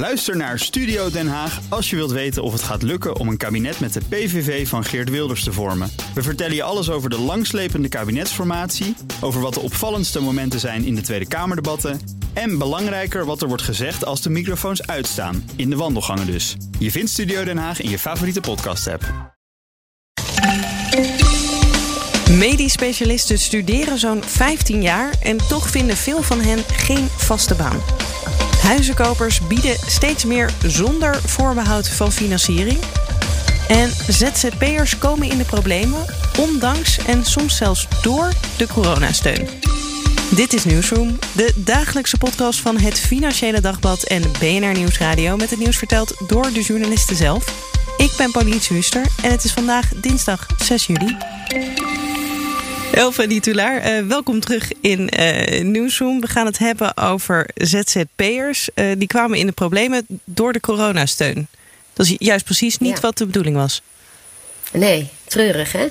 Luister naar Studio Den Haag als je wilt weten of het gaat lukken om een kabinet met de PVV van Geert Wilders te vormen. We vertellen je alles over de langslepende kabinetsformatie, over wat de opvallendste momenten zijn in de Tweede Kamerdebatten en belangrijker wat er wordt gezegd als de microfoons uitstaan, in de wandelgangen dus. Je vindt Studio Den Haag in je favoriete podcast-app. Medisch specialisten studeren zo'n 15 jaar en toch vinden veel van hen geen vaste baan. Huizenkopers bieden steeds meer zonder voorbehoud van financiering. En ZZP'ers komen in de problemen, ondanks en soms zelfs door de coronasteun. Dit is Nieuwsroom, de dagelijkse podcast van het Financiële Dagblad en BNR Nieuwsradio met het nieuws verteld door de journalisten zelf. Ik ben Pauline Huster en het is vandaag dinsdag 6 juli. Elfa Tulaar, uh, welkom terug in uh, Nieuwsroom. We gaan het hebben over ZZP'ers. Uh, die kwamen in de problemen door de coronasteun. Dat is juist precies niet Ja. wat de bedoeling was. Nee, treurig hè.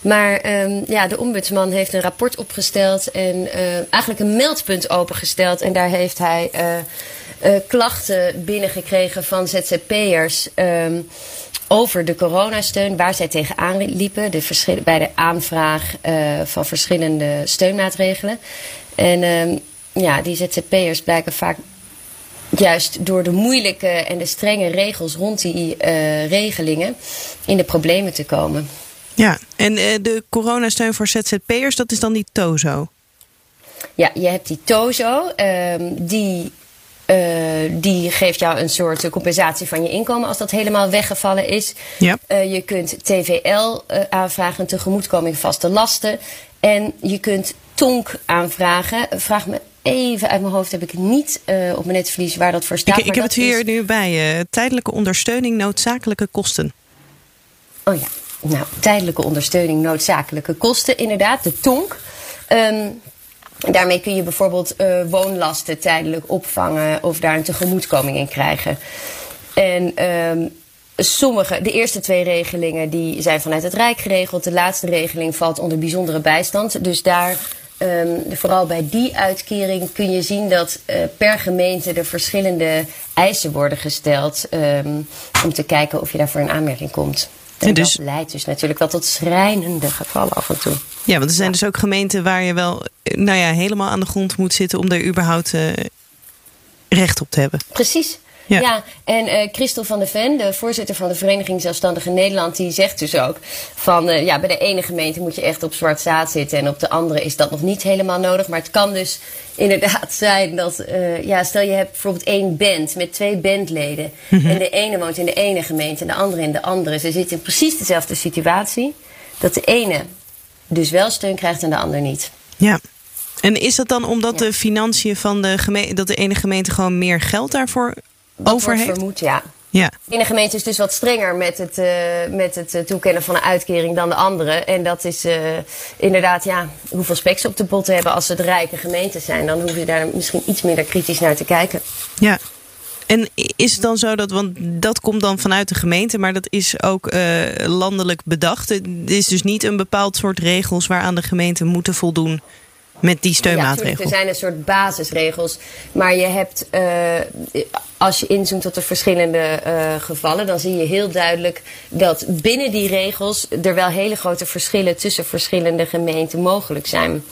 Maar ehm, ja, de ombudsman heeft een rapport opgesteld en eh, eigenlijk een meldpunt opengesteld. En daar heeft hij eh, eh, klachten binnengekregen van ZZP'ers ehm, over de coronasteun, waar zij tegenaan liepen. De verschil- bij de aanvraag eh, van verschillende steunmaatregelen. En ehm, ja, die ZZP'ers blijken vaak juist door de moeilijke en de strenge regels rond die eh, regelingen in de problemen te komen. Ja, en eh, de coronasteun voor ZZP'ers, dat is dan die TOZO. Ja, je hebt die TOZO, ehm, die, eh, die geeft jou een soort compensatie van je inkomen als dat helemaal weggevallen is. Ja. Eh, je kunt TVL eh, aanvragen, een tegemoetkoming vaste lasten. En je kunt TONK aanvragen. Vraag me even uit mijn hoofd, heb ik niet op mijn netvlies waar dat voor staat. Ik, heb het is- hier nu bij. tijdelijke ondersteuning noodzakelijke kosten. Oh ja, nou, tijdelijke ondersteuning, noodzakelijke kosten, inderdaad, de TONK. Ehm, daarmee kun je bijvoorbeeld eh, woonlasten tijdelijk opvangen of daar een tegemoetkoming in krijgen. En ehm, sommige, de eerste twee regelingen die zijn vanuit het Rijk geregeld. De laatste regeling valt onder bijzondere bijstand. Dus daar, ehm, vooral bij die uitkering, kun je zien dat eh, per gemeente er verschillende eisen worden gesteld. ehm, om te kijken of je daarvoor in aanmerking komt. En dus- dat leidt dus natuurlijk wel tot schrijnende gevallen af en toe. Ja, want er zijn dus ook gemeenten waar je wel eh, nou ja, helemaal aan de grond moet zitten om daar überhaupt eh, recht op te hebben. Precies. Ja. Ja, en eh Christel van der Ven, de voorzitter van de Vereniging Zelfstandigen Nederland, die zegt dus ook van eh, ja, bij de ene gemeente moet je echt op zwart zaad zitten en op de andere is dat nog niet helemaal nodig. Maar het kan dus inderdaad zijn dat, eh, ja, stel je hebt bijvoorbeeld één band met twee bandleden en de ene woont in de ene gemeente en de andere in de andere. Ze zitten in precies dezelfde situatie, dat de ene dus wel steun krijgt en de ander niet. Ja. En is dat dan omdat Ja. de financiën van de gemeente, dat de ene gemeente gewoon meer geld daarvoor over heeft? vermoed, ja. Ja. De ene gemeente is dus wat strenger met het, eh, met het eh, toekennen van een uitkering dan de andere. En dat is eh, inderdaad, ja, hoeveel spek ze op de pot hebben. Als het rijke gemeenten zijn, dan hoef je daar misschien iets minder kritisch naar te kijken. Ja. En is het dan zo dat, want dat komt dan vanuit de gemeente, maar dat is ook landelijk bedacht. Het is dus niet een bepaald soort regels waaraan de gemeenten moeten voldoen met die Ja, steunmaatregel. tuurlijk, er zijn een soort basisregels. Maar je hebt, eh, als je inzoomt op de verschillende eh, gevallen, dan zie je heel duidelijk dat binnen die regels er wel hele grote verschillen tussen verschillende gemeenten mogelijk zijn.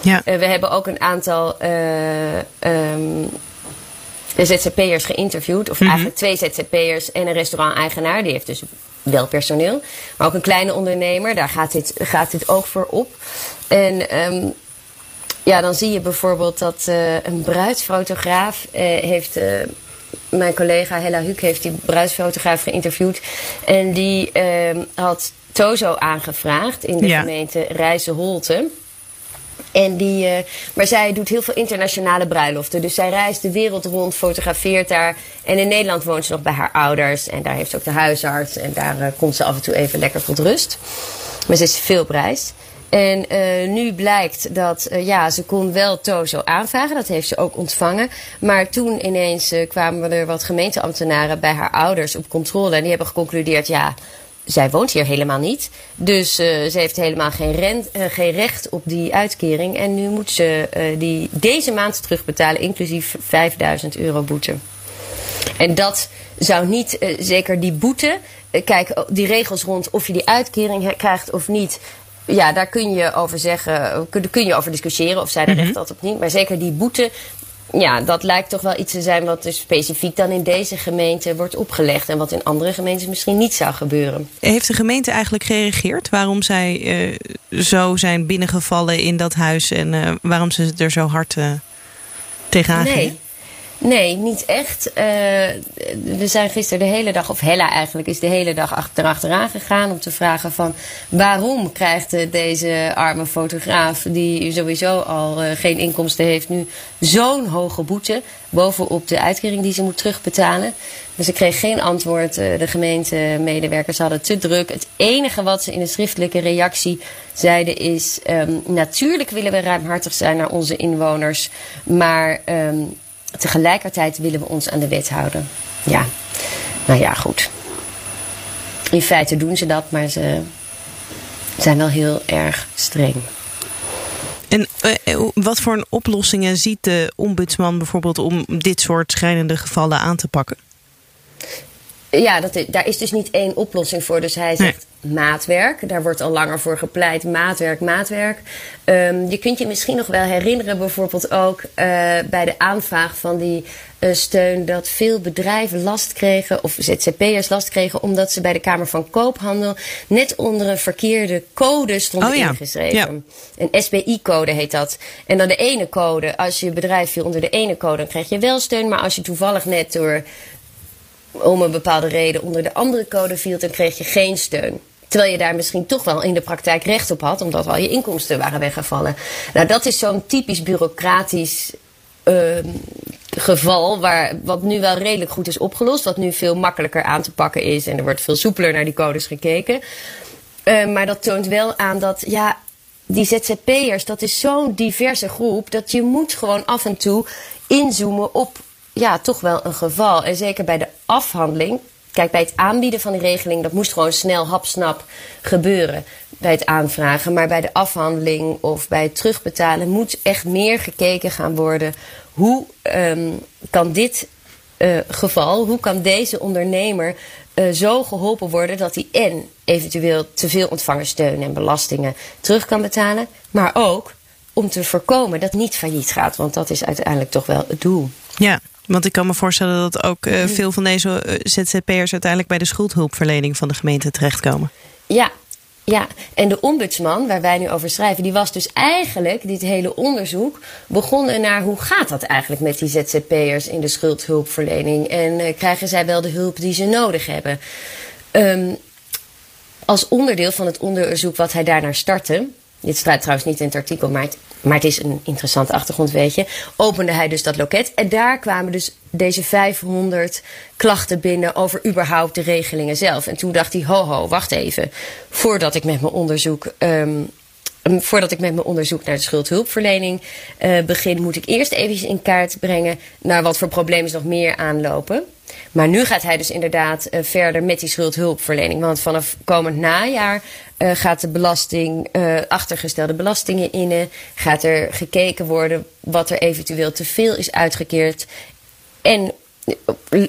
ja. Eh, we hebben ook een aantal eh, ehm, ZZP'ers geïnterviewd. Of eigenlijk twee ZZP'ers en een restaurant-eigenaar. Die heeft dus wel personeel. Maar ook een kleine ondernemer. Daar gaat dit, gaat dit ook voor op. En ehm, ja, dan zie je bijvoorbeeld dat eh, een bruidsfotograaf eh, heeft... eh, mijn collega Hella Huuk heeft die bruidsfotograaf geïnterviewd. En die ehm, had Tozo aangevraagd in de Ja. gemeente Rijssen-Holte. En die, maar zij doet heel veel internationale bruiloften. Dus zij reist de wereld rond, fotografeert daar. En in Nederland woont ze nog bij haar ouders. En daar heeft ze ook de huisarts. En daar komt ze af en toe even lekker tot rust. Maar ze is veel op reis. En eh, nu blijkt dat, eh, ja, ze kon wel TOZO aanvragen. Dat heeft ze ook ontvangen. Maar toen ineens eh, kwamen er wat gemeenteambtenaren bij haar ouders op controle. En die hebben geconcludeerd, ja, zij woont hier helemaal niet. Dus ze heeft helemaal geen, rent, geen recht op die uitkering. En nu moet ze die deze maand terugbetalen, inclusief 5000 euro boete. En dat zou niet, zeker die boete, kijk, die regels rond of je die uitkering krijgt of niet. Ja, daar kun je over zeggen, kun, kun je over discussiëren of zij er recht mm -hmm. had op niet. Maar zeker die boete, ja, dat lijkt toch wel iets te zijn wat dus specifiek dan in deze gemeente wordt opgelegd. En wat in andere gemeentes misschien niet zou gebeuren. Heeft de gemeente eigenlijk gereageerd waarom zij uh, zo zijn binnengevallen in dat huis en uh, waarom ze er zo hard uh, tegenaan nee. Nee, niet echt. Uh, we zijn gisteren de hele dag, of Hella eigenlijk, is de hele dag erachteraan gegaan om te vragen van waarom krijgt deze arme fotograaf, die sowieso al uh, geen inkomsten heeft, nu zo'n hoge boete bovenop de uitkering die ze moet terugbetalen. Dus ik kreeg geen antwoord. De gemeentemedewerkers hadden te druk. Het enige wat ze in de schriftelijke reactie zeiden is: um, natuurlijk willen we ruimhartig zijn naar onze inwoners, maar um, tegelijkertijd willen we ons aan de wet houden. Ja, nou ja, goed. In feite doen ze dat, maar ze zijn wel heel erg streng. En uh, wat voor oplossingen ziet de ombudsman bijvoorbeeld om dit soort schrijnende gevallen aan te pakken? Ja, dat, daar is dus niet één oplossing voor. Dus hij zegt nee. maatwerk. Daar wordt al langer voor gepleit. Maatwerk, maatwerk. Um, je kunt je misschien nog wel herinneren, bijvoorbeeld ook uh, bij de aanvraag van die uh, steun, dat veel bedrijven last kregen, of ZZP'ers last kregen, omdat ze bij de Kamer van Koophandel net onder een verkeerde code stonden oh, ja. ingeschreven. Ja. Een SBI-code heet dat. En dan de ene code, als je bedrijf viel onder de ene code, dan krijg je wel steun. Maar als je toevallig net door om een bepaalde reden onder de andere code viel, dan kreeg je geen steun. Terwijl je daar misschien toch wel in de praktijk recht op had, omdat al je inkomsten waren weggevallen. Nou, dat is zo'n typisch bureaucratisch uh, geval, waar, wat nu wel redelijk goed is opgelost, wat nu veel makkelijker aan te pakken is en er wordt veel soepeler naar die codes gekeken. Uh, maar dat toont wel aan dat, ja, die ZZP'ers, dat is zo'n diverse groep, dat je moet gewoon af en toe inzoomen op ja, toch wel een geval. En zeker bij de afhandeling. Kijk, bij het aanbieden van die regeling, dat moest gewoon snel, hapsnap gebeuren bij het aanvragen. Maar bij de afhandeling of bij het terugbetalen moet echt meer gekeken gaan worden. Hoe um, kan dit uh, geval, hoe kan deze ondernemer uh, zo geholpen worden dat hij en eventueel te veel ontvangen steun en belastingen terug kan betalen, maar ook om te voorkomen dat niet failliet gaat, want dat is uiteindelijk toch wel het doel. Ja, want ik kan me voorstellen dat ook uh, veel van deze uh, ZZP'ers uiteindelijk bij de schuldhulpverlening van de gemeente terechtkomen. Ja, ja, en de ombudsman waar wij nu over schrijven, die was dus eigenlijk, dit hele onderzoek, begonnen naar hoe gaat dat eigenlijk met die ZZP'ers in de schuldhulpverlening en uh, krijgen zij wel de hulp die ze nodig hebben. Um, als onderdeel van het onderzoek wat hij daarnaar startte, dit staat trouwens niet in het artikel, maar het, maar het is een interessant achtergrond, weet je. Opende hij dus dat loket. En daar kwamen dus deze 500 klachten binnen over überhaupt de regelingen zelf. En toen dacht hij, ho ho, wacht even. Voordat ik met mijn onderzoek... Um, voordat ik met mijn onderzoek naar de schuldhulpverlening uh, begin, moet ik eerst even in kaart brengen naar wat voor problemen nog meer aanlopen. Maar nu gaat hij dus inderdaad uh, verder met die schuldhulpverlening. Want vanaf komend najaar uh, gaat de belasting, uh, achtergestelde belastingen innen. Gaat er gekeken worden wat er eventueel te veel is uitgekeerd. En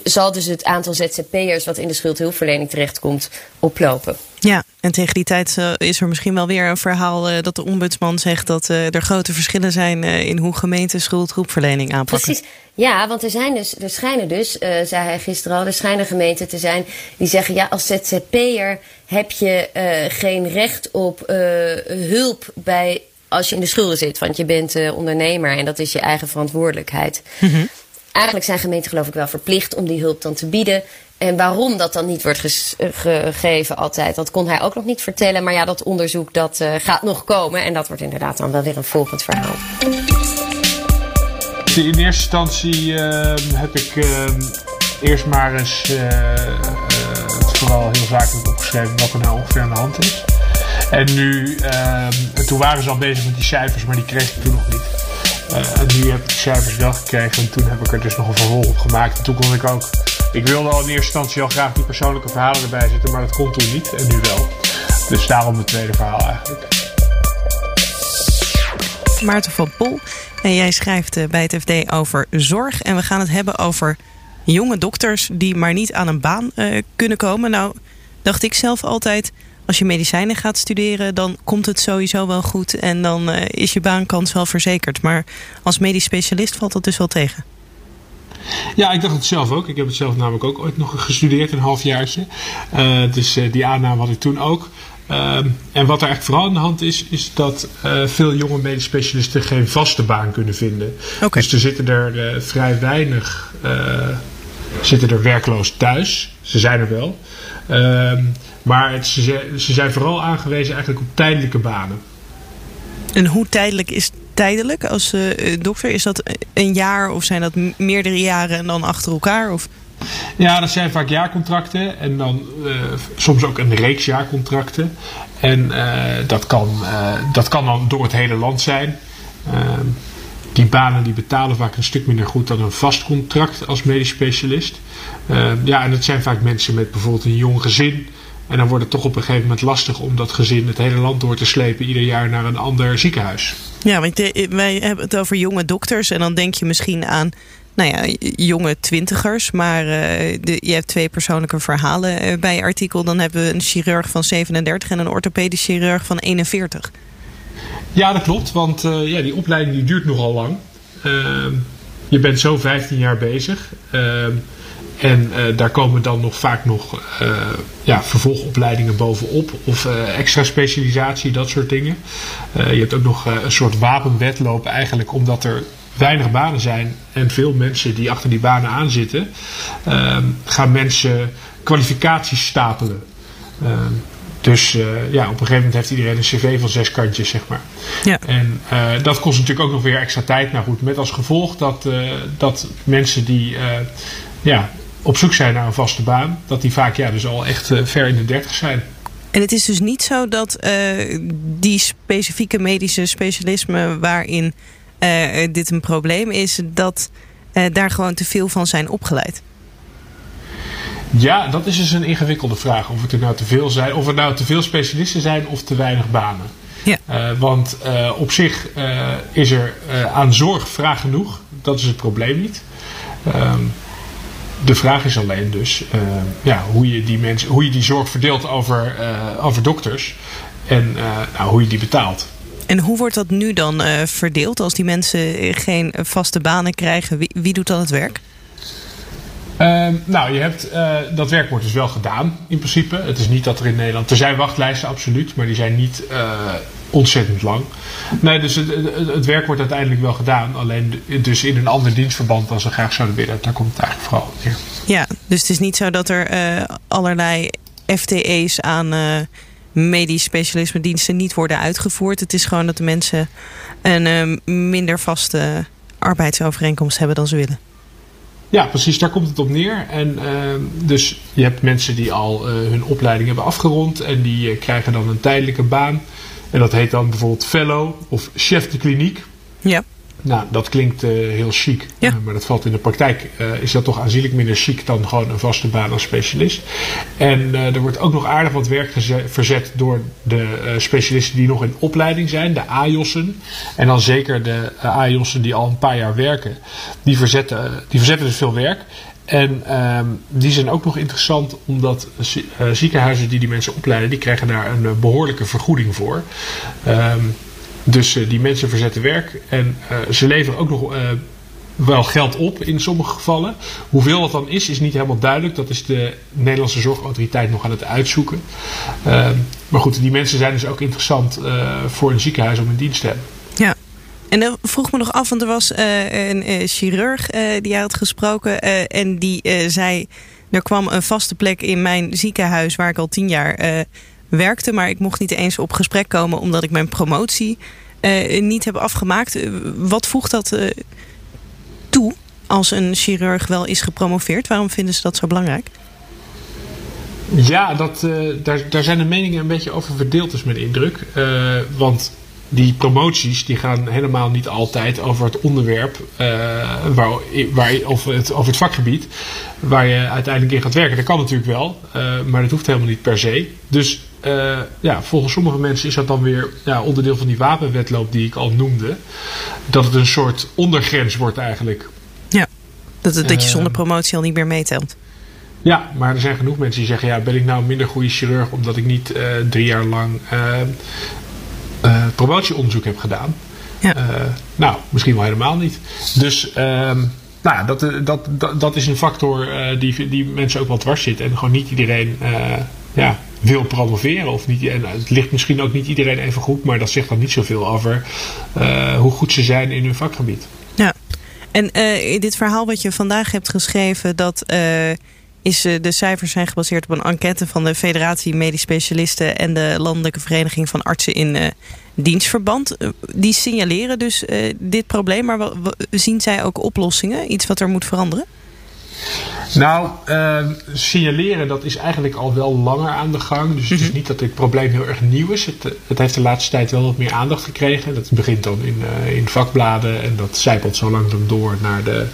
zal dus het aantal ZZP'ers wat in de schuldhulpverlening terechtkomt oplopen. Ja, en tegen die tijd uh, is er misschien wel weer een verhaal uh, dat de ombudsman zegt dat uh, er grote verschillen zijn in hoe gemeenten schuldhulpverlening aanpakken. Precies, ja, want er, zijn dus, er schijnen dus, zei hij gisteren al, er schijnen gemeenten te zijn die zeggen ja, als ZZP'er heb je geen recht op hulp bij als je in de schulden zit, want je bent ondernemer en dat is je eigen verantwoordelijkheid. Mm -hmm. Eigenlijk zijn gemeenten geloof ik wel verplicht om die hulp dan te bieden. En waarom dat dan niet wordt gegeven altijd, dat kon hij ook nog niet vertellen. Maar ja, dat onderzoek dat gaat nog komen. En dat wordt inderdaad dan wel weer een volgend verhaal. In eerste instantie uh, heb ik uh, eerst maar eens uh, het vooral heel zakelijk opgeschreven wat er nou ongeveer aan de hand is. En nu, toen waren ze al bezig met die cijfers, maar die kreeg ik toen nog niet. Uh, en nu heb ik de cijfers wel gekregen en toen heb ik er dus nog een vervolg op gemaakt. En toen kon ik ook. Ik wilde al in eerste instantie al graag die persoonlijke verhalen erbij zetten, maar dat kon toen niet en nu wel. Dus daarom het tweede verhaal eigenlijk. Maarten van Pol, en jij schrijft bij het FD over zorg. En we gaan het hebben over jonge dokters die maar niet aan een baan kunnen komen. Nou, dacht ik zelf altijd, als je medicijnen gaat studeren, dan komt het sowieso wel goed en dan is je baankans wel verzekerd. Maar als medisch specialist valt dat dus wel tegen. Ja, ik dacht het zelf ook. Ik heb het zelf namelijk ook ooit nog gestudeerd, een halfjaartje. Uh, dus die aanname had ik toen ook. Ehm, en wat er eigenlijk vooral aan de hand is, is dat uh, veel jonge medisch specialisten geen vaste baan kunnen vinden. Dus er zitten er uh, vrij weinig uh, zitten er werkloos thuis. Ze zijn er wel. Ehm, maar het, ze, ze zijn vooral aangewezen eigenlijk op tijdelijke banen. En hoe tijdelijk is tijdelijk als dokter? Is dat een jaar of zijn dat meerdere jaren en dan achter elkaar? Of? Ja, dat zijn vaak jaarcontracten en dan uh, soms ook een reeks jaarcontracten. En uh, dat, kan, uh, dat kan dan door het hele land zijn. Ehm, die banen die betalen vaak een stuk minder goed dan een vast contract als medisch specialist. Ehm, ja, en dat zijn vaak mensen met bijvoorbeeld een jong gezin. En dan wordt het toch op een gegeven moment lastig om dat gezin het hele land door te slepen, ieder jaar naar een ander ziekenhuis. Ja, want wij hebben het over jonge dokters en dan denk je misschien aan nou ja, jonge twintigers. Maar uh, de, je hebt twee persoonlijke verhalen uh, bij je artikel. Dan hebben we een chirurg van 37 en een orthopedisch chirurg van 41. Ja, dat klopt. Want uh, ja, die opleiding die duurt nogal lang. Ehm, je bent zo 15 jaar bezig. Ehm, en daar komen dan nog vaak nog ja, vervolgopleidingen bovenop. Of extra specialisatie, dat soort dingen. je hebt ook nog een soort wapenwetloop eigenlijk. Omdat er weinig banen zijn en veel mensen die achter die banen aanzitten, uh, gaan mensen kwalificaties stapelen. Uh, dus uh, ja, op een gegeven moment heeft iedereen een cv van zes kantjes, zeg maar. Ja. En uh, dat kost natuurlijk ook nog weer extra tijd. Nou goed, met als gevolg dat, uh, dat mensen die ja, op zoek zijn naar een vaste baan, dat die vaak ja, dus al echt ver in de dertig zijn. En het is dus niet zo dat die specifieke medische specialismen waarin uh, dit een probleem is dat uh, daar gewoon te veel van zijn opgeleid? Ja, dat is dus een ingewikkelde vraag. Of het er nou te veel zijn, of er nou te veel specialisten zijn of te weinig banen. Ja. Want op zich is er aan zorg vraag genoeg. Dat is het probleem niet. Ehm, de vraag is alleen dus ja, hoe, je die mensen, hoe je die zorg verdeelt over, over dokters en nou, hoe je die betaalt. En hoe wordt dat nu dan verdeeld als die mensen geen vaste banen krijgen? Wie, wie doet dan het werk? Uh, nou, je hebt, uh, dat werk wordt dus wel gedaan in principe. Het is niet dat er in Nederland. Er zijn wachtlijsten, absoluut, maar die zijn niet uh, ontzettend lang. Nee, dus het, het, het, werk wordt uiteindelijk wel gedaan. Alleen dus in een ander dienstverband dan ze graag zouden willen. Daar komt het eigenlijk vooral neer. Ja, dus het is niet zo dat er allerlei FTE's aan medisch specialisme diensten niet worden uitgevoerd. Het is gewoon dat de mensen een uh, minder vaste arbeidsovereenkomst hebben dan ze willen. Ja, precies, daar komt het op neer. En uh, dus je hebt mensen die al uh, hun opleiding hebben afgerond en die uh, krijgen dan een tijdelijke baan. En dat heet dan bijvoorbeeld fellow of chef de kliniek. Ja. Nou, dat klinkt uh, heel chic. Ja. Uh, maar dat valt in de praktijk. Uh, is dat toch aanzienlijk minder chic dan gewoon een vaste baan als specialist. En er wordt ook nog aardig wat werk verzet door de specialisten die nog in opleiding zijn. De AJOS'en. En dan zeker de AJOS'en die al een paar jaar werken. Die verzetten, die verzetten dus veel werk. En uh, die zijn ook nog interessant omdat uh, ziekenhuizen die die mensen opleiden, die krijgen daar een uh, behoorlijke vergoeding voor. Uh, dus uh, die mensen verzetten werk en ze leveren ook nog wel geld op in sommige gevallen. Hoeveel dat dan is, is niet helemaal duidelijk. Dat is de Nederlandse Zorgautoriteit nog aan het uitzoeken. maar goed, die mensen zijn dus ook interessant voor een ziekenhuis om in dienst te hebben. En dan vroeg me nog af, want er was uh, een uh, chirurg uh, die had gesproken en die zei: er kwam een vaste plek in mijn ziekenhuis waar ik al tien jaar werkte, maar ik mocht niet eens op gesprek komen omdat ik mijn promotie niet heb afgemaakt. wat voegt dat toe als een chirurg wel is gepromoveerd? Waarom vinden ze dat zo belangrijk? Ja, dat, daar, daar zijn de meningen een beetje over verdeeld, is mijn indruk. want die promoties die gaan helemaal niet altijd over het onderwerp uh, waar, waar, of, het, over het vakgebied waar je uiteindelijk in gaat werken. Dat kan natuurlijk wel, uh, maar dat hoeft helemaal niet per se. Dus uh, ja, volgens sommige mensen is dat dan weer ja, onderdeel van die wapenwetloop die ik al noemde. Dat het een soort ondergrens wordt eigenlijk. Ja. Dat, dat je zonder promotie al niet meer meetelt. Ja, maar er zijn genoeg mensen die zeggen: ja, ben ik nou een minder goede chirurg omdat ik niet drie jaar lang promotieonderzoek heb gedaan? Ja. nou, misschien wel helemaal niet. Dus ehm, nou, dat, dat, dat, dat is een factor die, die mensen ook wel dwars zit. En gewoon niet iedereen ja, wil promoveren. Of niet, en het ligt misschien ook niet iedereen even goed, maar dat zegt dan niet zoveel over uh, hoe goed ze zijn in hun vakgebied. Ja, en uh, dit verhaal wat je vandaag hebt geschreven, dat uh, is, de cijfers zijn gebaseerd op een enquête van de Federatie Medisch Specialisten en de Landelijke Vereniging van Artsen in dienstverband. Die signaleren dus dit probleem, maar zien zij ook oplossingen? Iets wat er moet veranderen? Nou, uh, signaleren dat is eigenlijk al wel langer aan de gang. Dus het is mhm. niet dat dit probleem heel erg nieuw is. Het, het, heeft de laatste tijd wel wat meer aandacht gekregen. Dat begint dan in, uh, in vakbladen en dat zijpelt zo langzaam door naar de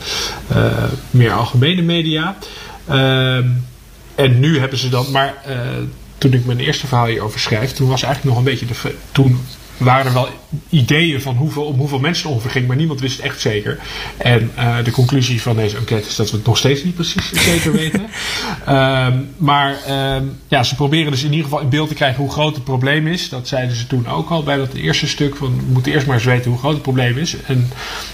uh, meer algemene media. Ehm, en nu hebben ze dan, maar eh, toen ik mijn eerste verhaal hierover schrijf, toen was eigenlijk nog een beetje de. Toen waren er wel ideeën van hoeveel, om hoeveel mensen het ongeveer ging, maar niemand wist het echt zeker. En uh, de conclusie van deze enquête is dat we het nog steeds niet precies zeker weten. um, maar um, ja, ze proberen dus in ieder geval in beeld te krijgen hoe groot het probleem is. Dat zeiden ze toen ook al bij dat eerste stuk. Van, we moeten eerst maar eens weten hoe groot het probleem is en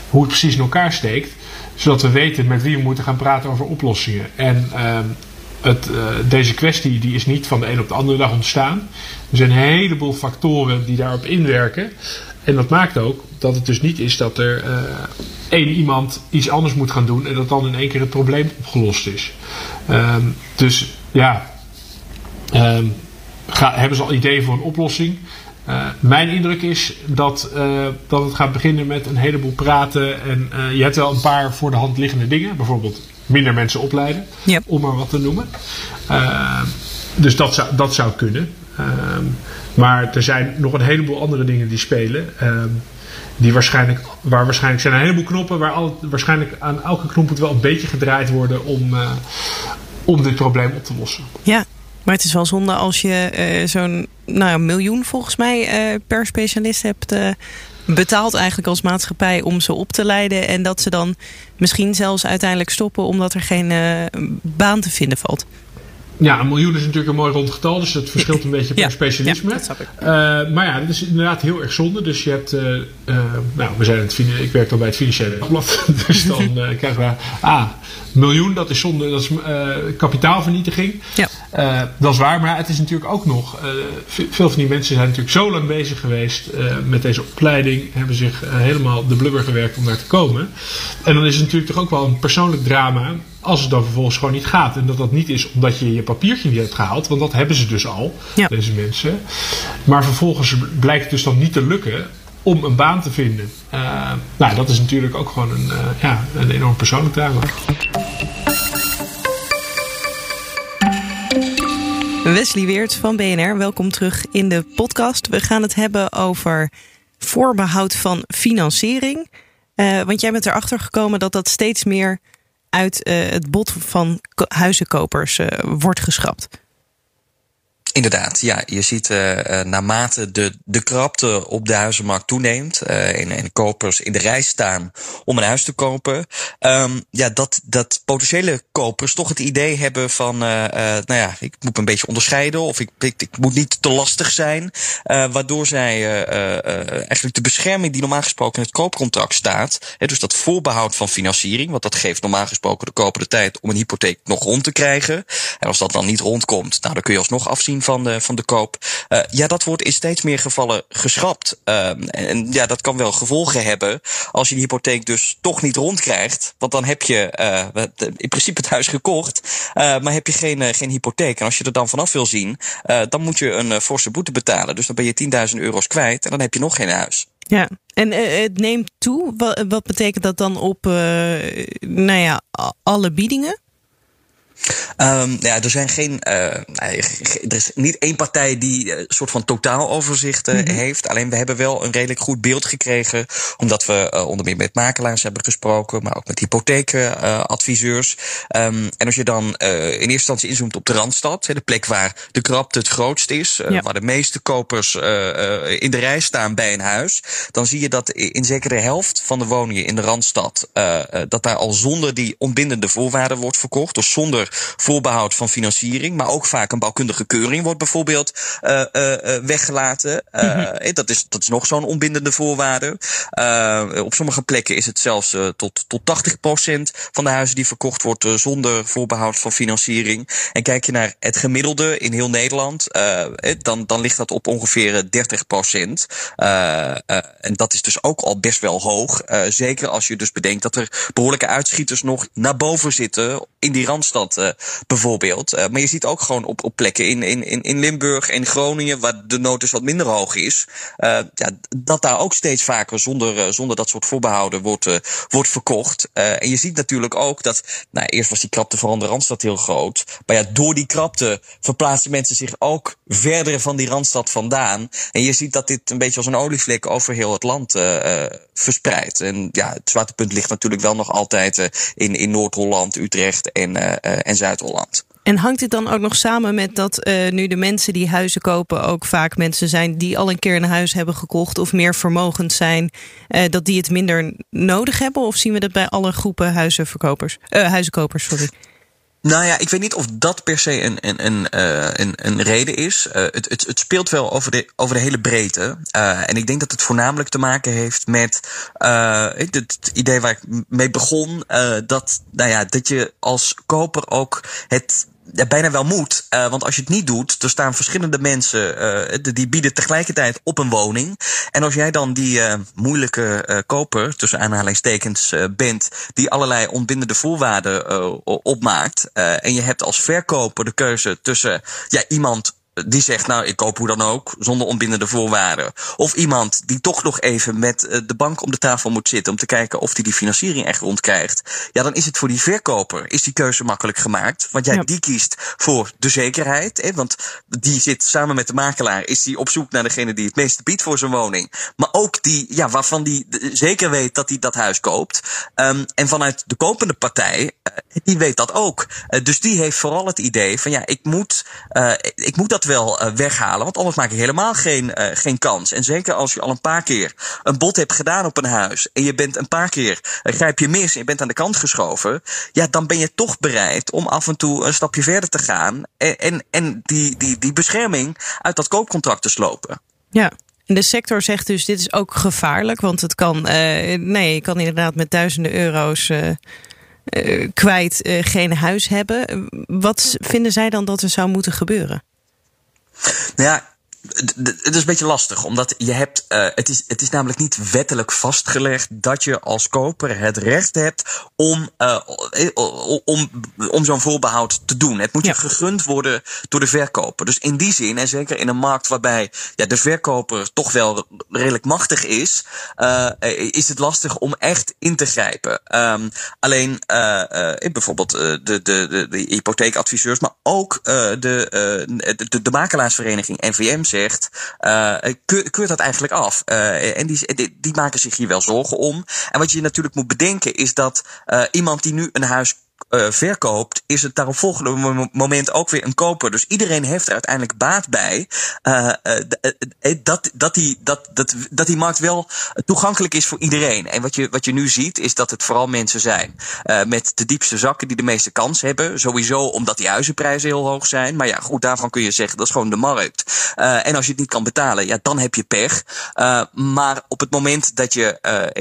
hoe het precies in elkaar steekt. Zodat we weten met wie we moeten gaan praten over oplossingen. En um, het, uh, deze kwestie die is niet van de een op de andere dag ontstaan. Er zijn een heleboel factoren die daarop inwerken. En dat maakt ook dat het dus niet is dat er uh, één iemand iets anders moet gaan doen en dat dan in één keer het probleem opgelost is. Um, dus ja, um, ga, hebben ze al ideeën voor een oplossing? Uh, mijn indruk is dat, dat het gaat beginnen met een heleboel praten. En je hebt wel een paar voor de hand liggende dingen. Bijvoorbeeld minder mensen opleiden, yep. om maar wat te noemen. dus dat zou, dat zou kunnen. Um, maar er zijn nog een heleboel andere dingen die spelen. Um, die waarschijnlijk, waar waarschijnlijk zijn een heleboel knoppen waar al, waarschijnlijk aan elke knop moet wel een beetje gedraaid worden om, uh, om dit probleem op te lossen. Ja, maar het is wel zonde als je uh, zo'n nou, miljoen volgens mij uh, per specialist hebt betaald eigenlijk als maatschappij om ze op te leiden. En dat ze dan misschien zelfs uiteindelijk stoppen omdat er geen baan te vinden valt. Ja, een miljoen is natuurlijk een mooi rond getal, dus dat verschilt een beetje per ja, specialisme. Ja, dat snap ik. Uh, maar ja, dat is inderdaad heel erg zonde. Dus je hebt, uh, uh, nou, we zijn het, ik werk dan bij het financiële blad, dus dan krijgen we, ah, miljoen, dat is zonde, dat is kapitaalvernietiging. Ja. Dat is waar, maar het is natuurlijk ook nog, veel van die mensen zijn natuurlijk zo lang bezig geweest met deze opleiding, hebben zich helemaal de blubber gewerkt om daar te komen. En dan is het natuurlijk toch ook wel een persoonlijk drama als het dan vervolgens gewoon niet gaat. En dat dat niet is omdat je je papiertje niet hebt gehaald. Want dat hebben ze dus al, ja. deze mensen. Maar vervolgens blijkt het dus dan niet te lukken om een baan te vinden. Nou, dat is natuurlijk ook gewoon een, ja, een enorm persoonlijk drama. Wesley Weert van BNR, welkom terug in de podcast. We gaan het hebben over voorbehoud van financiering. Uh, want jij bent erachter gekomen dat dat steeds meer uit uh, het bod van huizenkopers uh, wordt geschrapt. Inderdaad, ja. Je ziet uh, naarmate de, de krapte op de huizenmarkt toeneemt uh, en, kopers in de rij staan om een huis te kopen, um, ja, dat, dat potentiële kopers toch het idee hebben van, nou ja, ik moet een beetje onderscheiden of ik, ik, ik moet niet te lastig zijn, waardoor zij eigenlijk de bescherming die normaal gesproken in het koopcontract staat, hè, dus dat voorbehoud van financiering, want dat geeft normaal gesproken de koper de tijd om een hypotheek nog rond te krijgen. En als dat dan niet rondkomt, nou, dan kun je alsnog afzien van de, van de koop. Uh, ja, dat wordt in steeds meer gevallen geschrapt. Uh, en ja, dat kan wel gevolgen hebben als je die hypotheek dus toch niet rondkrijgt. Want dan heb je uh, in principe het huis gekocht, maar heb je geen, geen hypotheek. En als je er dan vanaf wil zien, dan moet je een forse boete betalen. Dus dan ben je 10.000 euro's kwijt en dan heb je nog geen huis. Ja, en het neemt toe. Wat, wat betekent dat dan op nou ja, alle biedingen? Um, ja, er zijn geen. Uh, er is niet één partij die een soort van totaaloverzicht uh, heeft. Alleen we hebben wel een redelijk goed beeld gekregen. Omdat we uh, onder meer met makelaars hebben gesproken, maar ook met hypotheekadviseurs. Um, en als je dan in eerste instantie inzoomt op de Randstad, de plek waar de krapte het grootst is, ja. waar de meeste kopers in de rij staan bij een huis, dan zie je dat in zeker de helft van de woningen in de Randstad, dat daar al zonder die ontbindende voorwaarden wordt verkocht. Dus zonder voorbehoud van financiering. Maar ook vaak een bouwkundige keuring wordt bijvoorbeeld uh, uh, weggelaten. Uh, mm-hmm. dat, is, dat is nog zo'n onbindende voorwaarde. op sommige plekken is het zelfs tot, tot 80% van de huizen die verkocht wordt zonder voorbehoud van financiering. En kijk je naar het gemiddelde in heel Nederland, dan, dan ligt dat op ongeveer 30%. en dat is dus ook al best wel hoog. zeker als je dus bedenkt dat er behoorlijke uitschieters nog naar boven zitten in die randstad uh, bijvoorbeeld. Uh, maar je ziet ook gewoon op, op plekken in, in, in Limburg en Groningen, waar de nood dus wat minder hoog is, uh, ja, dat daar ook steeds vaker zonder, zonder dat soort voorbehouden wordt, wordt verkocht. en je ziet natuurlijk ook dat, nou, eerst was die krapte vooral de randstad heel groot. Maar ja, door die krapte verplaatsen mensen zich ook verder van die randstad vandaan. En je ziet dat dit een beetje als een olievlek over heel het land verspreidt. En ja, het zwaartepunt ligt natuurlijk wel nog altijd in, in Noord-Holland, Utrecht en, uh, en Zuid-Holland. En hangt dit dan ook nog samen met dat uh, nu de mensen die huizen kopen ook vaak mensen zijn die al een keer een huis hebben gekocht of meer vermogend zijn, dat die het minder nodig hebben? Of zien we dat bij alle groepen huizenverkopers, uh, huizenkopers? Sorry. Nou ja, ik weet niet of dat per se een, een, een, uh, een, een reden is. Uh, het, het, het speelt wel over de, over de hele breedte. Uh, en ik denk dat het voornamelijk te maken heeft met het, het, idee waar ik mee begon. dat, nou ja, dat je als koper ook het bijna wel moet. Uh, want als je het niet doet, er staan verschillende mensen uh, die bieden tegelijkertijd op een woning. En als jij dan die uh, moeilijke koper, tussen aanhalingstekens, bent, die allerlei ontbindende voorwaarden opmaakt. en je hebt als verkoper de keuze tussen ja, iemand die zegt, nou, ik koop hoe dan ook, zonder onbindende voorwaarden. Of iemand die toch nog even met eh, de bank om de tafel moet zitten om te kijken of hij die financiering echt rondkrijgt. Ja, dan is het voor die verkoper, is die keuze makkelijk gemaakt. Want jij, ja. die kiest voor de zekerheid. Hè, want die zit samen met de makelaar, is die op zoek naar degene die het meeste biedt voor zijn woning. Maar ook die, ja, waarvan die zeker weet dat hij dat huis koopt. Um, en vanuit de kopende partij, uh, die weet dat ook. Uh, dus die heeft vooral het idee van, ja, ik moet, uh, ik moet dat wel uh, weghalen. Want anders maak je helemaal geen, uh, geen kans. En zeker als je al een paar keer een bod hebt gedaan op een huis. En je bent een paar keer, uh, grijp je mis en je bent aan de kant geschoven. Ja, dan ben je toch bereid om af en toe een stapje verder te gaan. En, en, en die, die, die bescherming uit dat koopcontract te slopen. Ja. De sector zegt dus, dit is ook gevaarlijk. Want het kan, nee, je kan inderdaad met duizenden euro's kwijt geen huis hebben. Wat vinden zij dan dat er zou moeten gebeuren? Nou ja, het is een beetje lastig, omdat je hebt, uh, het, is, het is namelijk niet wettelijk vastgelegd dat je als koper het recht hebt om, uh, om, om zo'n voorbehoud te doen. Het moet ja. je gegund worden door de verkoper. Dus in die zin, en zeker in een markt waarbij ja, de verkoper toch wel redelijk machtig is, uh, is het lastig om echt in te grijpen. Um, alleen bijvoorbeeld de, de, de, de hypotheekadviseurs, maar ook de, de, de makelaarsvereniging NVM zegt, keurt dat eigenlijk af. Uh, en die, die, die, maken zich hier wel zorgen om. En wat je natuurlijk moet bedenken is dat uh, iemand die nu een huis uh, verkoopt, is het daarop volgende moment ook weer een koper. Dus iedereen heeft er uiteindelijk baat bij uh, uh, dat, dat, die, dat, dat, dat die markt wel toegankelijk is voor iedereen. En wat je, wat je nu ziet, is dat het vooral mensen zijn met de diepste zakken die de meeste kans hebben. Sowieso omdat die huizenprijzen heel hoog zijn. Maar ja, goed, daarvan kun je zeggen dat is gewoon de markt. en als je het niet kan betalen, ja, dan heb je pech. maar op het moment dat je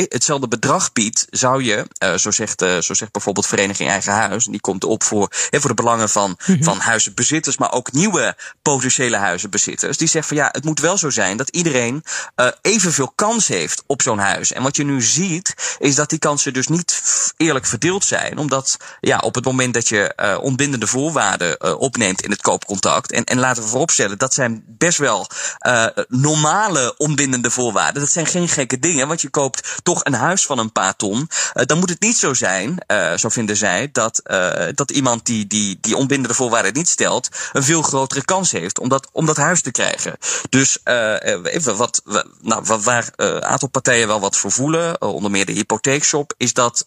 hetzelfde bedrag biedt, zou je, zo, zegt, zo zegt bijvoorbeeld Vereniging Eigen Huis. En die komt op voor, hè, voor de belangen van, -hmm. van huizenbezitters, maar ook nieuwe potentiële huizenbezitters. Die zegt van ja, het moet wel zo zijn dat iedereen uh, evenveel kans heeft op zo'n huis. En wat je nu ziet, is dat die kansen dus niet eerlijk verdeeld zijn. Omdat ja, op het moment dat je uh, ontbindende voorwaarden uh, opneemt in het koopcontract. En, en laten we vooropstellen, dat zijn best wel normale ontbindende voorwaarden. Dat zijn geen gekke dingen, want je koopt toch een huis van een paar ton. dan moet het niet zo zijn, zo vinden zij, dat, uh, dat iemand die, die, die onbindende voorwaarden niet stelt, een veel grotere kans heeft om dat, om dat huis te krijgen. Dus uh, even wat, nou, waar een aantal partijen wel wat voor voelen, onder meer de hypotheekshop, is dat,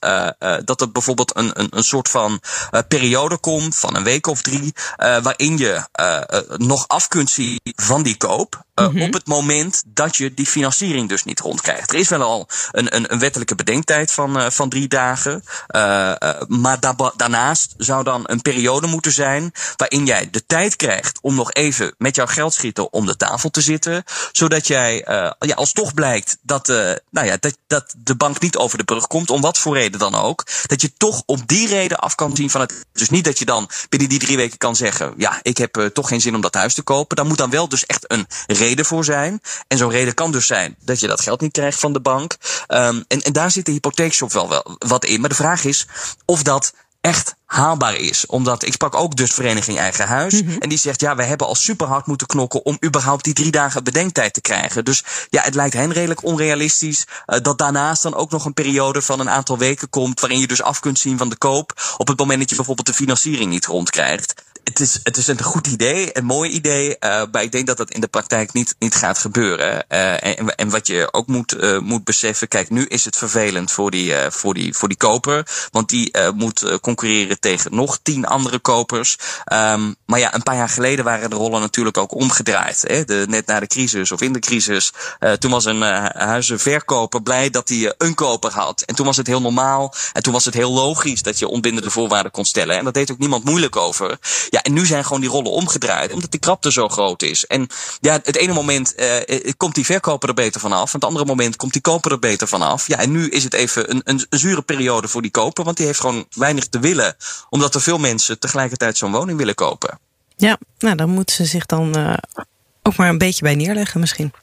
dat er bijvoorbeeld een, een, een soort van periode komt van een week of drie, waarin je nog af kunt zien van die koop. Mm-hmm. Op het moment dat je die financiering dus niet rondkrijgt. Er is wel al een, een, een wettelijke bedenktijd van, van drie dagen. Maar da daarnaast zou dan een periode moeten zijn waarin jij de tijd krijgt om nog even met jouw geldschieter om de tafel te zitten. Zodat jij, ja, als toch blijkt dat, nou ja, dat, dat de bank niet over de brug komt, om wat voor reden dan ook, dat je toch op die reden af kan zien van het. Dus niet dat je dan binnen die drie weken kan zeggen, ja, ik heb uh, toch geen zin om dat huis te kopen. Daar moet dan wel dus echt een reden voor zijn. En zo'n reden kan dus zijn dat je dat geld niet krijgt van de bank. Um, en, en daar zit de hypotheekshop wel, wel wat in. Maar de vraag is of dat echt haalbaar is. Omdat ik sprak ook dus Vereniging Eigen Huis. Mm -hmm. En die zegt, ja, we hebben al super hard moeten knokken om überhaupt die drie dagen bedenktijd te krijgen. Dus ja, het lijkt hen redelijk onrealistisch uh, dat daarnaast dan ook nog een periode van een aantal weken komt waarin je dus af kunt zien van de koop op het moment dat je bijvoorbeeld de financiering niet rondkrijgt het is, het is een goed idee, een mooi idee, uh, maar ik denk dat dat in de praktijk niet, niet gaat gebeuren. Uh, en, en wat je ook moet, uh, moet beseffen, kijk, nu is het vervelend voor die, voor die, voor die koper, want die moet concurreren tegen nog tien andere kopers. Um, maar ja, een paar jaar geleden waren de rollen natuurlijk ook omgedraaid. Hè? Net na de crisis of in de crisis, toen was een huizenverkoper blij dat hij een koper had. En toen was het heel normaal en toen was het heel logisch dat je onbindende voorwaarden kon stellen. En dat deed ook niemand moeilijk over. En nu zijn gewoon die rollen omgedraaid, omdat die krapte zo groot is. En ja, het ene moment uh, komt die verkoper er beter vanaf, en het andere moment komt die koper er beter vanaf. Ja, en nu is het even een, een, een zure periode voor die koper, want die heeft gewoon weinig te willen, omdat er veel mensen tegelijkertijd zo'n woning willen kopen. Ja, nou dan moeten ze zich dan uh, ook maar een beetje bij neerleggen misschien.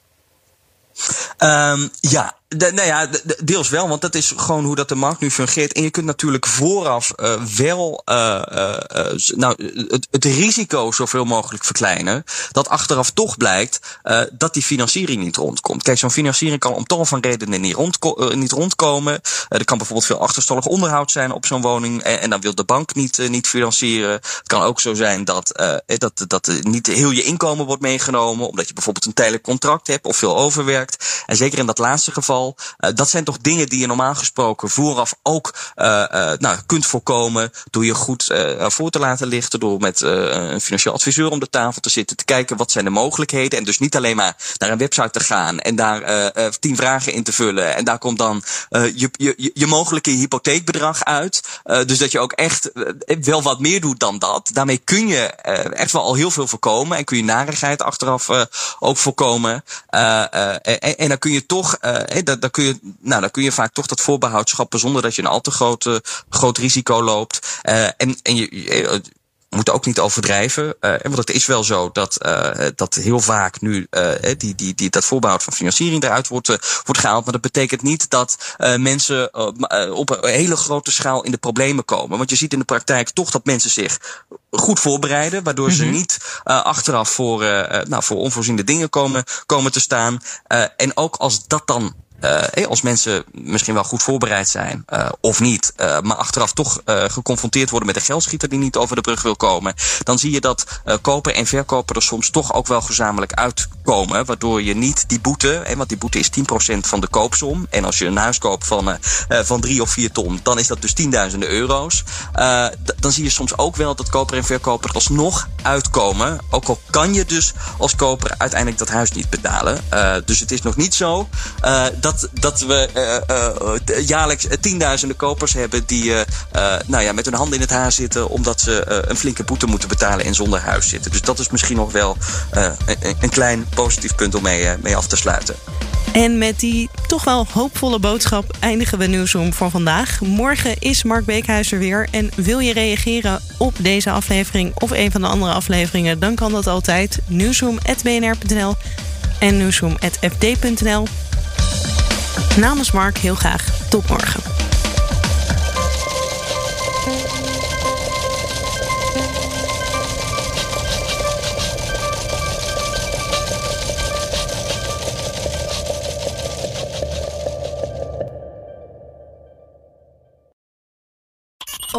Um, ja, nou ja, de, deels wel, want dat is gewoon hoe dat de markt nu fungeert. En je kunt natuurlijk vooraf uh, wel uh, uh, nou, het, het risico zoveel mogelijk verkleinen. Dat achteraf toch blijkt dat die financiering niet rondkomt. Kijk, zo'n financiering kan om tal van redenen niet, rondko niet rondkomen. er kan bijvoorbeeld veel achterstallig onderhoud zijn op zo'n woning. En, en, dan wil de bank niet, niet financieren. Het kan ook zo zijn dat, dat, dat niet heel je inkomen wordt meegenomen. Omdat je bijvoorbeeld een tijdelijk contract hebt of veel overwerkt. En zeker in dat laatste geval uh, dat zijn toch dingen die je normaal gesproken vooraf ook uh, uh, nou, kunt voorkomen. Door je goed voor te laten lichten. Door met een financieel adviseur om de tafel te zitten. Te kijken wat zijn de mogelijkheden. En dus niet alleen maar naar een website te gaan. En daar tien vragen in te vullen. En daar komt dan je, je, je mogelijke hypotheekbedrag uit. dus dat je ook echt wel wat meer doet dan dat. Daarmee kun je echt wel al heel veel voorkomen. En kun je narigheid achteraf ook voorkomen. En, en, dan kun je toch dat, dan, kun je, nou, dan kun je vaak toch dat voorbehoud schappen zonder dat je een al te groot, uh, groot risico loopt. Uh, en, en je, je moet ook niet overdrijven. Uh, want het is wel zo dat, uh, dat heel vaak nu uh, die, die, die, dat voorbehoud van financiering eruit wordt, wordt gehaald. Maar dat betekent niet dat mensen op een hele grote schaal in de problemen komen. Want je ziet in de praktijk toch dat mensen zich goed voorbereiden. Waardoor mm -hmm. ze niet uh, achteraf voor, nou, voor onvoorziene dingen komen, komen te staan. En ook als dat dan uh, als mensen misschien wel goed voorbereid zijn uh, of niet, uh, maar achteraf toch geconfronteerd worden met een geldschieter die niet over de brug wil komen, dan zie je dat koper en verkoper er soms toch ook wel gezamenlijk uitkomen, waardoor je niet die boete, want die boete is 10% van de koopsom, en als je een huis koopt van, van 3 of 4 ton, dan is dat dus tienduizenden euro's. dan zie je soms ook wel dat koper en verkoper er alsnog uitkomen, ook al kan je dus als koper uiteindelijk dat huis niet betalen. dus het is nog niet zo dat, dat we uh, uh, jaarlijks tienduizenden kopers hebben die nou ja, met hun handen in het haar zitten omdat ze een flinke boete moeten betalen en zonder huis zitten. Dus dat is misschien nog wel een, een, klein positief punt om mee, mee af te sluiten. En met die toch wel hoopvolle boodschap eindigen we Nieuwsroom voor vandaag. Morgen is Mark Beekhuizer weer. En wil je reageren op deze aflevering of een van de andere afleveringen... dan kan dat altijd. Nieuwsroom.bnr.nl en nieuwsroom.fd.nl. Namens Mark heel graag tot morgen.